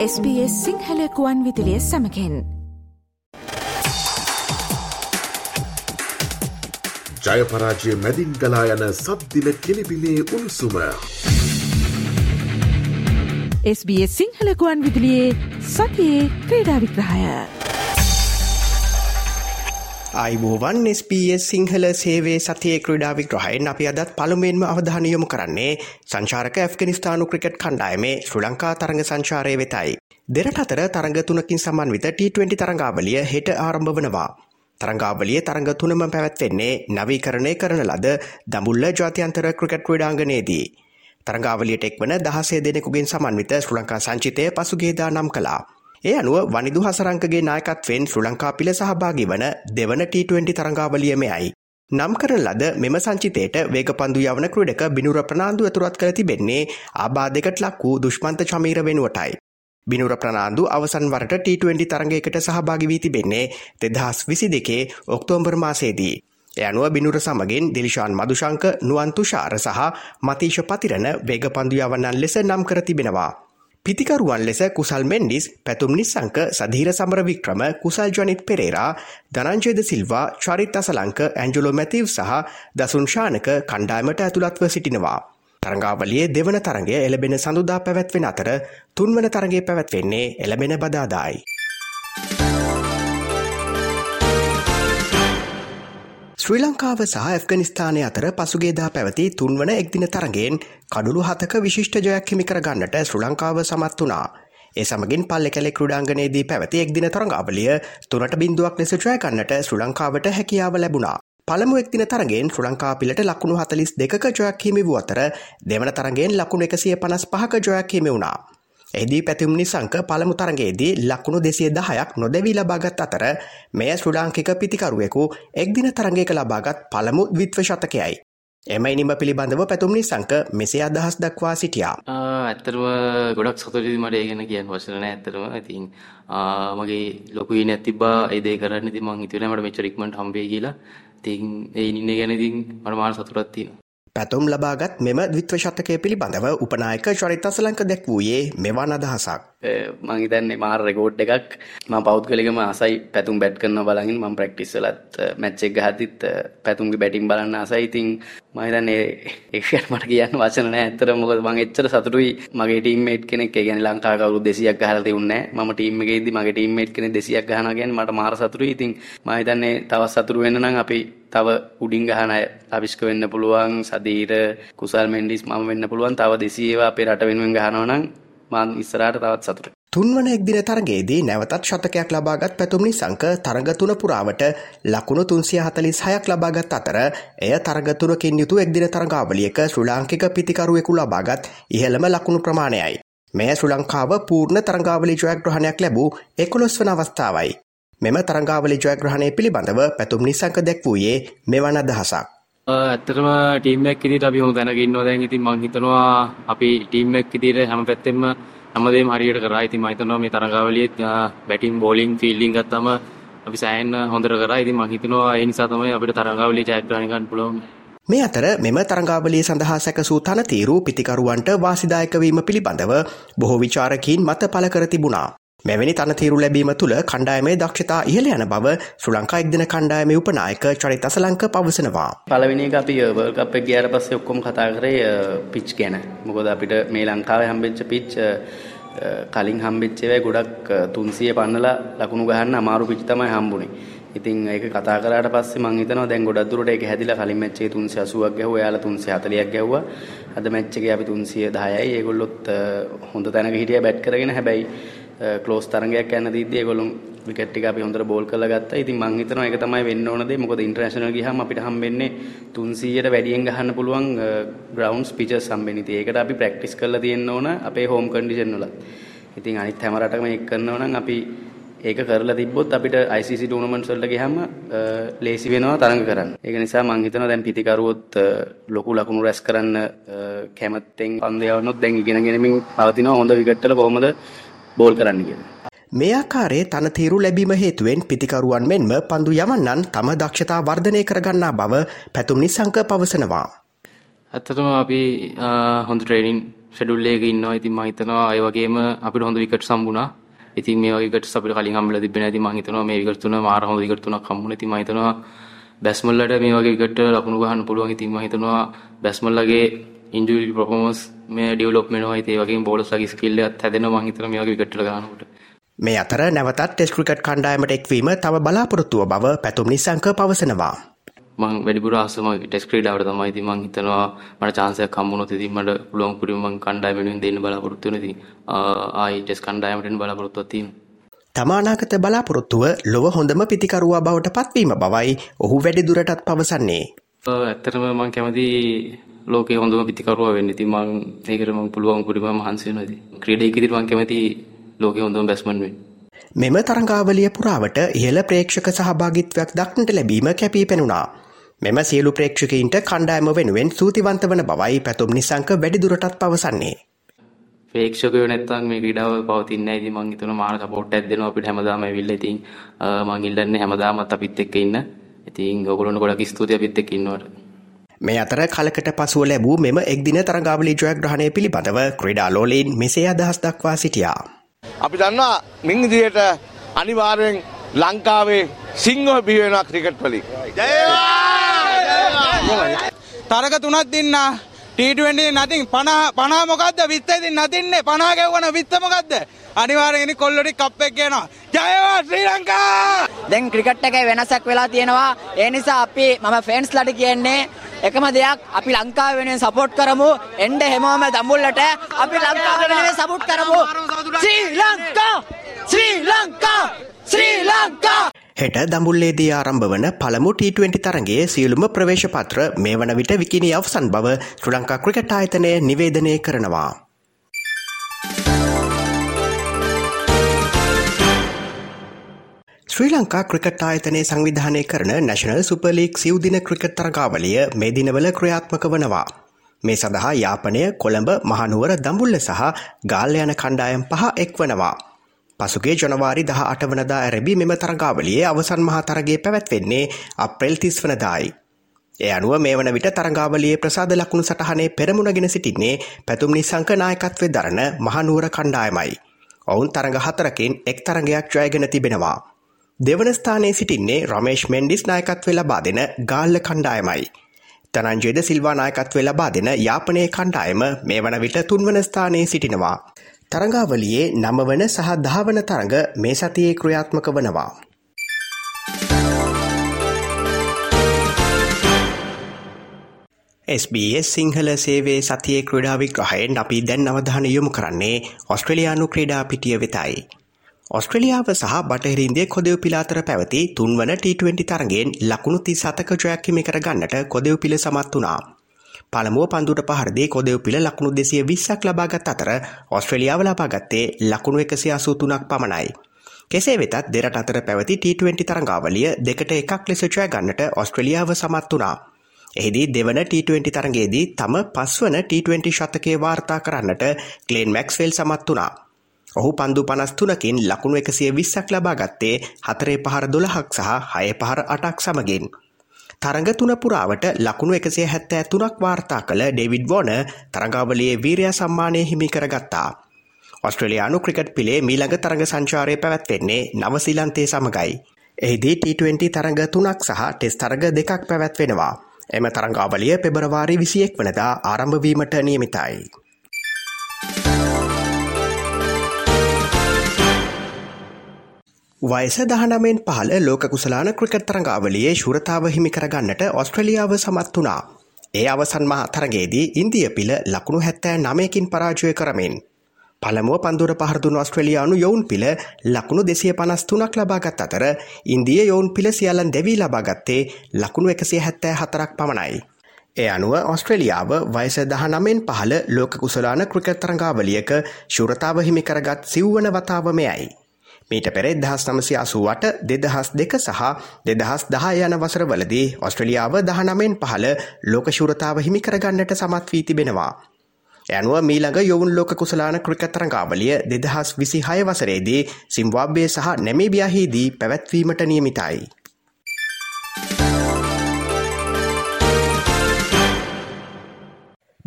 SBS සිංහලකුවන් විදිලිය සමකෙන් ජයපරාජය මැදින් ගලා යන සද්දින කෙලිබිලේ උණුසුම. SBS සිංහලකුවන් විදිලියේ සතියේ ක්‍රීඩා විග්‍රහය. අයිබෝවන් SBS සිංහල සේවේ සතිය ක්‍රඩා විග්‍රහයෙන් අපි අදත් පළමෙන්ම අවධානයොමු කරන්නේ සංචාරක ඇෆ්ගනිස්ථානු ක්‍රිකට් කණ්ඩායමේ ශ්‍ර ලංකා තරඟ සංචාරය වෙතයි. දෙරට අතර තරඟ තුනකින් සමන්විත T20 තරඟාවලිය හෙට ආරම්භ වනවා. තරංගාවලිය තරඟ තුනම පැවැත්වෙන්නේ නවීකරණය කරන ලද දඹුල්ල ජාතියන්තර ක්‍රිකට් ක්‍රඩාංගනයේදී. තරංගාවලියට එක්වන දහසේ දෙනෙකුගෙන් සමන්විත ශ්‍ර ලංකා සංචිතය පසුගේදා නම් කලා. ඒ අනුව වනිදු හසරංකගේ නායකත්වෙන් ශ්‍ර ලංකා පිළ සහභාගි වන දෙවන T20 තරංගාවලියමයයි. නම් කරන ලද මෙම සංචිතයට වේගපන්දු යවන ක්‍රඩක බිනුර ප්‍රනාාන්දු ඇතුරත් කර තිබෙන්නේ ආබාධකට ලක් වූ දුෂ්මන්ත චමීර වෙනුවටයි. බිනුර ප්‍රනාාන්දු අවසන් වරට T20 තරගයකට සහභාගි වී තිබෙන්නේ දෙදහස් විසි දෙකේ ඔක්තෝම්බර් මාසේදී. යනුව බිනුර සමගින් දිලිශාන් මදුශංක නුවන්තුෂාර සහ මතීශ පතිරණ වේගපන්දු යවන්නන් ලෙස නම් කර තිබෙනවා. පිතිකරුවන් ලෙස කුසල් මෙන්ඩිස් පැතුම් නිසංක සධීර සමර වික්‍රම කුසල් ජනිත් පෙරේරා ධනංජයද සිල්වා චරිත් අසලංක ඇන්ජලෝ මැතිව් සහ දසුන්ශානක කණ්ඩායමට ඇතුළත්ව සිටිනවා. තරංගාවලියේ දෙවන තරගේ එලබෙන සඳුදා පැවැත්වෙන අතර තුන්වන තරගේ පැවැත්වෙන්නේ එළබෙන බදාදායි. ශ්‍රී ලංකාව සහ ඇෆ්ගනිස්ථානය අතර පසුගේදා පැවති තුන්වන එක්දින තරගෙන් කඩුළු හතක විශිෂ්ට ජයක් හිමි කරගන්නට ශ්‍ර ලංකාව සමත් වනා. ඒ සමගින් පල්ලෙ කැලෙ ක්‍රඩාංගනයේදී පැවති එක්දින තරඟාවලිය තුනට බින්දුවක් ලෙස ජයකන්නට ශ්‍ර ලංකාවට හැකියාව ලැබුණා. පළමු එක්දින තරගෙන් ශ්‍ර ලංකා පිලට ලකුණු හතලිස් දෙක ජයක් හිමි වූ අතර දෙවන තරගෙන් ලකුණු එකසිය පනස් පහක ජයක් හිමි වුණා. එදී පැතිම් නිසංක පළමු තරගේදී ලකුණු දෙසිය දහයක් නොදැවී ලබාගත් අතර මෙය ශ්‍රඩාංකික පිතිකරුවෙකු එක්දින තරගයක ලබාගත් පළමු විත්ව ශතකයයි. එමයි නිම පිළිබඳව පැතුම් නිසංක මෙසේ අදහස් දක්වා සිටියා. ඇත්තරම ගොඩක් සතුරදි මට ඒගෙන කියන්න වසරන ඇත්තරම ඉතින් මගේ ලොකු නැතිබා ඒදේ කරන්න ති මං හිතුවනට මෙචරික්මට හම්බේ කියලා තින් ඒ ඉන්න ගැනතින් මට මාර සතුරත්තින. පැතුම් ලබාගත් මෙම ද්විත්ව ශතකය පිළිබඳව උපනායක චරිතසලංක දැක් වූයේ මෙවන් අදහසක්. මංහිතන්නේ මාර රෙකෝඩ් එකක්. ම පෞද්ගලිකම අසයි පැතුම් බැට් කරන බලගින් ම ප්‍රක්ටිස්සලත් මැච්චෙක් හතිත් පැතුම්ගේ බැටිම් බලන්න අසයිඉතින් මහිතන්නේ ඒෂයට මට කියන්න වචන ඇතර මොකද මං එච්චර සතුරුයි මගේ ටීමේට් කෙනෙක්. ගැන ලංකාකවරු දෙසියක් හල තිවන්න ම ටීමගේද මගේ ටීමේට් කෙන දෙසියක් ගහනගෙන් මට මාර සතුරු ඉතින් මහිතන්නේ තවත් සතුරු වෙන්න නම් අපි තව උඩින් ගහන අවිස්ක වෙන්න පුළුවන් සදීර කුසල් මෙන්ඩිස් මම වෙන්න පුළුවන් තව දෙසේවා අපේ රට වෙනුවෙන් ගහනවනම් මන් ඉස්සරට තවත් සතුට. තුන්වන එක්දින තරගේදී නැවතත් ශතකයක් ලබාගත් පැතුම්නි සංක තරගතුන පුරාවට ලකුණු තුන්සිය හතලිස් හයක් ලබාගත් අතර එය තරගතුරකින් යුතු එක්දින තරගාවලියක ශ්‍රලාංකික පිතිකරුවෙකු ලබාගත් ඉහළම ලකුණු ප්‍රමාණයයි. මේ ශ්‍ර ලංකාව පූර්ණ තරගාවලි ජයග්‍රහණයක් ලැබූ එකොළොස් වන අවස්ථාවයි. මෙම තරංගාවලි ජයග්‍රහණය පිළිබඳව පැතුම් නිසංක දැක් වූයේ මෙවන අදහසක්. ඇත්තටම ටීම්මක් ඉදිරියට අපි හොඳ දැනග ඉන්නවා දැන් ඉතින් මම හිතනවා අපි ටීම් එකක් ඉදිරියට හැම පැත්තෙම හැමදේම හරියට කරා. ඉතින් මම හිතනවා මේ තරඟාවලියේ බැටිං බෝලිං ෆීල්ඩින් ගත්තම අපි සෑහෙන හොඳට කරා. ඉතින් මම හිතනවා ඒ නිසා තමයි අපිට තරඟාවලිය ජයග්‍රහණය ගන්න පුළුවන්. මේ අතර මෙම තරංගාවලිය සඳහා සැකසූ තනතීරු පිතිකරුවන්ට වාසිදායකවීම පිළිබඳව බොහෝ විචාරකින් මත පල කර තිබුණා. මෙවැනි තනතීරු ලැබීම තුළ කණ්ඩායමේ දක්ෂතා ඉහළ යන බව ශ්‍ර ලංකා එක්දින කණ්ඩායම උපනායක චරිත අසලංක පවසනවා. පළවෙනි එක අපි uh, වර්ල්ඩ් කප් එක ගියාට පස්සේ ඔක්කොම කතා කරේ uh, පිච් ගැන. මොකද අපිට මේ ලංකාවේ හම්බෙච්ච පිච් uh, කලින් හම්බෙච්ච ඒවා ගොඩක් 300 පන්නලා ලකුණු ගහන්න අමාරු පිච් තමයි හම්බුනේ. ඉතින් ඒක කතා කරාට පස්සේ මම හිතනවා දැන් ගොඩක් දුරට ඒක හැදිලා කලින් මැච් එකේ 380ක් ගැහුවා. එයාලා 340ක් ගැහුවා. අද මැච් එකේ අපි 310යි. ඒගොල්ලොත් හොඳ තැනක හිටියා බැට් කරගෙන හැබැයි ක්ලෝස් තරගයක් යන දීද්දි ඒගොල්ලෝ විකට් ටික අපි හොඳට බෝල් කරලා ගත්තා. ඉතින් මං හිතනවා ඒක තමයි වෙන්න ඕන දේ. මොකද ඉන්ටර්නැෂනල් ගියාම අපිට හම්බෙන්නේ 300ට වැඩියෙන් ගහන්න පුළුවන් ග්‍රවුන්ඩ්ස් පිචර්ස් හම්බෙන්නේ. ඉතින් ඒකට අපි ප්‍රැක්ටිස් කරලා තියෙන්න ඕන අපේ හෝම් කන්ඩිෂන් වල. ඉතින් අනිත් හැම රටකම ඒක කරනවා නම් අපි ඒක කරලා තිබ්බොත් අපිට ICC ටූර්නමන්ට්ස් වලට ගියාම ලේසි වෙනවා තරඟ කරන්න. ඒක නිසා මං හිතනවා දැන් පිතිකරුවොත් ලොකු ලකුණු රැස් කරන්න කැමැත්තෙන් පන්දු යවනොත් දැන් ඉගෙන ගෙනමින් පවතිනවා හොඳ විකට් වල කොහොමද බෝල් කරන්න කියලා. මේ ආකාරයේ තනතීරු ලැබීම හේතුවෙන් පිතිකරුවන් මෙන්ම පන්දු යවන්නන් තම දක්ෂතා වර්ධනය කරගන්නා බව පැතුම් නිසංක පවසනවා. ඇත්තටම අපි හොඳ ට්‍රේනින් ෂෙඩියුල් එකක ඉන්නවා. ඉතින් මම හිතනවා ඒ වගේම අපිට හොඳ විකට් සම්බුණා. ඉතින් මේ වගේ විකට්ස් අපිට කලින් හම්බෙලා තිබෙන්නේ නැති මම හිතනවා මේ විකට් තුන මාර හොඳ විකට් තුනක් හම්බුණා. ඉතින් මම හිතනවා බැස්මල්ලට මේ වගේ විකට් ලකුණු ගහන්න පුළුවන්. ඉතින් මම හිතනවා බැස්මල්ලගේ ඉන්ජුරි පර්ෆෝමන්ස් මේ ඩෙවලොප්මන්ට් වයි ඒ වගේම බෝලර්ස්ලාගේ ස්කිල් එකත් හැදෙනවා මම හිතනවා මේ වගේ විකට් වල ගන්නකොට. මේ අතර නැවතත් ටෙස් ක්‍රිකට් කණ්ඩායමට එක්වීම තව බලාපොරොත්තුව බව පැතුම් නිසංක පවසනවා. මං වැඩිපුර ආසම ටෙස් ක්‍රීඩාවට තමයි ඉතින් මං හිතනවා මට chance එකක් හම්බුනොත් ඉතින් මට පුළුවන් කුරුම මං කණ්ඩායම වෙනුවෙන් දෙන්න බලාපොරොත්තු වෙනවා ඉතින් ආයි ටෙස් කණ්ඩායමට එන්න බලාපොරොත්තුවක් තියෙනවා. තමානාගත බලාපොරොත්තුව ලොව හොඳම පිතිකරුවා බවට පත්වීම බවයි ඔහු වැඩිදුරටත් පවසන්නේ. ඇත්තටම මං කැමති ලෝකේ හොඳම පිතිකරුවා වෙන්න. ඉතින් මං ඒකට මං පුළුවන් කුරුම මහන්සි වෙනවා ඉතින්. ක්‍රීඩයක ඉදිරියට මං කැමති ලෝකේ හොඳම බැස්මන් වෙන්න. මෙම තරංගාවලිය පුරාවට ඉහළ ප්‍රේක්ෂක සහභාගිත්වයක් දක්නට ලැබීම කැපී පෙනුණා. මෙම සියලු ප්‍රේක්ෂකයින්ට කණ්ඩායම වෙනුවෙන් සූතිවන්ත වන බවයි පැතුම් නිසංක වැඩිදුරටත් පවසන්නේ. ප්‍රේක්ෂකයෝ නැත්තම් මේ ක්‍රීඩාව පවතින්නේ නැහැ. ඉතින් මං හිතනවා මාර සපෝට් එකක් දෙනවා අපිට හැමදාම ඇවිල්ලා. ඉතින් මං ඉල්ලන්නේ හැමදාමත් අපිත් එක්ක ඉන්න. ඉතින් ඔයගොල්ලන්ට ගොඩක් ස්තුතියි අපිත් එක්ක ඉන්නවට. මේ අතර කලකට පසුව ලැබූ මෙම එක්දින තරගාවලි ජයග්‍රහණය පිළිබඳව ක්‍රීඩා ලෝලීන් මෙසේ අදහස් දක්වා සිටියා. අපි දන්නවා මින් ඉදිරියට අනිවාර්යෙන් ලංකාවේ සිංහව බිහි වෙනවා ක්‍රිකට් වලින්. ජය! තරග තුනක් දෙන්න T20 නතින් 50 50 මොකද්ද? 20 ඉතින් නතින්නේ 50 ගැව්වන 20 මොකද්ද? අනිවාර්යෙන් කොල්ලොටි කප් එක ගේනවා. ජයවා ශ්‍රී ලංකා! දැන් ක්‍රිකට් එකේ වෙනසක් වෙලා තියෙනවා. ඒ නිසා අපි මම ෆෑන්ස්ලාට කියන්නේ එකම දෙයක්. අපි ලංකාව වෙනුවෙන් සපෝට් කරමු. එන්න හැමෝම දඹුල්ලට අපි ලංකාව වෙනුවෙන් සපෝට් කරමු. ශ්‍රී ලංකා! ශ්‍රී ලංකා! ශ්‍රී ලංකා හෙට දඹුල්ලේදී ආරම්භ වන පළමු T20 තරගයේ සියලුම ප්‍රවේශ පත්‍ර මේ වන විට විකිණී අවසන් බව ශ්‍රී ලංකා ක්‍රිකට් ආයතනය නිවේදනය කරනවා. ශ්‍රී ලංකා ක්‍රිකට් ආයතනය සංවිධානය කරන නැශනල් සුපලීක් සිව්දින ක්‍රිකට් තරගාවලිය මේ දිනවල ක්‍රියාත්මක වනවා. මේ සඳහා යාපනය කොළඹ මහනුවර දඹුල්ල සහ ගාල්ල යන කණ්ඩායම් පහ එක් වනවා. පසුගේ ජනවාරි දහ අටවනදා ඇරැබි මෙම තරගාවලියේ අවසන් මහතරගේ පැවැත්වෙන්නේ අප්‍රෙල් තිස් වනදායි. එය අනුව මේ වන විට තරගාවලියේ ප්‍රසාද ලකුණු සටහනේ පෙරමුණගෙන සිටින්නේ පැතුම් නිසංක නායකත්වය දරන මහනුවර කණ්ඩායමයි. ඔවුන් තරඟ හතරකින් එක් තරගයක් ජයගෙන තිබෙනවා. දෙවන ස්ථානයේ සිටින්නේ රමේශ් මෙන්ඩිස් නායකත්වය ලබා දෙන ගාල්ල කණ්ඩායමයි. තනංජයද සිල්වා නායකත්වය ලබා දෙන යාපනය කණ්ඩායම මේ වන විට තුන්වන ස්ථානයේ සිටිනවා. තරඟාවලියේ නමවන සහ දහවන තරඟ මේ සතියේ ක්‍රියාත්මක වනවා. SBS සිංහල සේවේ සතියේ ක්‍රඩා විග්‍රහයෙන් අපි දැන් අවධාන යොමු කරන්නේ ඔස්ට්‍රලයානු ක්‍රඩා පිටිය වෙතයි. ඔස්ට්‍රලියාව සහ බටහිරින්දේ කොදෙව් පිලාතර පැවති තුන්වන T20 තරගෙන් ලකුණු ති සතක ජයක්කිමි කර ගන්නට කොදෙව් පිළ සමත් වනා. පළමුුව පන්දුට පහරදේ කොදෙව් පිළ ලකුණු දෙසිය විස්සක් ලබාගත් අතර ඔස්ට්‍රලියාව ලබාගත්තේ ලකුණු එකසි අසූතුනක් පමණයි. කෙසේ වෙතත් දෙරට අතර පැවති T20 තරංගාවලිය දෙකට එකක් ලෙස ජය ගන්නට ඔස්ට්‍රලියාව සමත් වනා. එහිදී දෙවන T20 තරගේදී තම පස්වන T20 ශතකේ වාර්තා කරන්නට කලේන් මැක්ස්වෙල් සමත් වනා. ඔහු පන්දු පනස්තුනකින් ලකුණු එකසිය විස්සක් ලබා ගත්තේ හතරේ පහර දොළහක් සහ හය පහර අටක් සමගින්. තරඟ තුන පුරාවට ලකුණු එකසිය හැත්තෑ තුනක් වාර්තා කළ ඩෙවිඩ් වෝන තරඟාවලියේ වීරයා සම්මානය හිමි කරගත්තා. ඔස්ට්‍රලයානු ක්‍රිකට් පිළේ මීළඟ තරඟ සංචාරය පැවැත්වෙන්නේ නවසිලන්තේ සමගයි. එහිදී T20 තරඟ තුනක් සහ ටෙස් තරග දෙකක් පැවැත්වෙනවා. එම තරංගාවලිය පෙබරවාරි විසියෙක් වනදා ආරම්භවීමට නියමිතයි. වයස දහනමෙන් පහළ ලෝක කුසලාන ක්‍රිකට් තරඟාවලියේ ශුරතාව හිමි කරගන්නට ඔස්ට්‍රලියාව සමත් වනා. ඒ අවසන් මහ තරගේදී ඉන්දිය පිළ ලකුණු හැත්තෑ නමයකින් පරාජය කරමින්. පළමුුව පන්දුර පහරදුන ඔස්ට්‍රලියයානු යොවුන් පිළ ලකුණු දෙසිය පනස් තුනක් ලබාගත් අතර ඉන්දිය යොවුන් පිළ සියල්ලන් දෙවී ලබාගත්තේ ලකුණු එකසිය හැත්තෑ හතරක් පමණයි. ඒ අනුව ඔස්ට්‍රලියාව වයස දහනමෙන් පහළ ලෝක කුසලාන ක්‍රිකට් තරඟාවලියක ශුරතාව හිමි කරගත් සිව්වන වතාවමයයි. මීට පෙර දහස් නමසි අසුවට දෙදහස් දෙක සහ දෙදහස් දහ යන වසරවලදී ඔස්ට්‍රලියාව දහනමෙන් පහළ ලෝකශූරතාව හිමි කරගන්නට සමත් වී තිබෙනවා. ඇනුව මීළඟ යොවුන් ලෝක කුසලාන ක්‍රිකතරංගාවලිය දෙදහස් විසි හය වසරේදී සිම්වාබ්බේ සහ නැමේබියාහිදී පැවැත්වීමට නියමිතයි.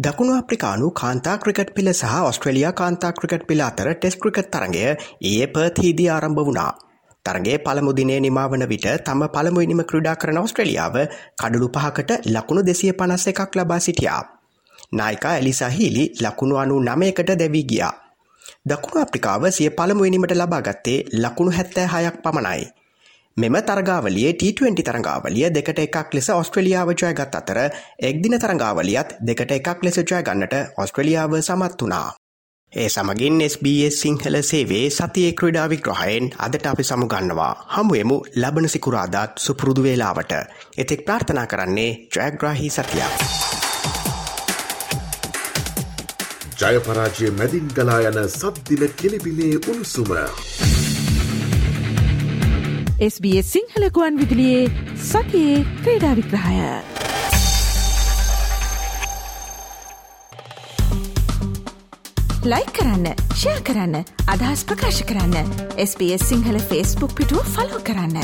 දකුණු අප්‍රිකානු කාන්තා ක්‍රිකට් පිල සහ ඔස්ට්‍රලියයා කාන්තා ක්‍රිකට් පිල අතර ටෙස් ක්‍රිකට් තරගය ඒ පර්තීදී ආරම්භ වුණා. තරගේ පළමුදිනේ නිමාවන විට තම පළමුුවනිම ක්‍රඩා කරන ඔස්ට්‍රලියාව කඩුළු පහකට ලකුණු දෙසිය පනස්ස එකක් ලබා සිටියා. නායිකා එලිසාහිලි ලකුණු අනු නමයකට දැවී ගියා. දකුණු අප්‍රිකාව සිය පළමුුවනිමට ලබාගත්තේ ලකුණු හැත්තෑ හයක් පමණයි. මෙම තරගාවලිය T20 තරඟාවලිය දෙකට එකක් ලෙස ඔස්ට්‍රලියාව ජයගත් අතර එක්දින තරඟාවලියත් දෙකට එකක් ලෙස ජයගන්නට ඔස්ට්‍රලියාව සමත් වනා. ඒ සමගින් SBS සිංහල සේවේ සතියේ ක්‍රඩා විග්‍රහයෙන් අදට අපි සමුගන්නවා හමුුවමු ලබන සිකුරාදාත් සුපුරුදු වේලාවට එතෙක් ප්‍රාර්ථනා කරන්නේ ජයග්‍රාහි සතියක්. ජයපරාජය මැදින් ගලා යන සද්දිල කෙලිබිලේ උණුසුම. SBS සිංහලකුවන් විදිලියේ සතියේ ක්‍රීඩා විග්‍රහය. ලයි කරන්න ෂයා කරන්න අදහස් ප්‍රකාශ කරන්න SBS සිංහල ෆස්බුක් පිටුව ෆලෝ කරන්න.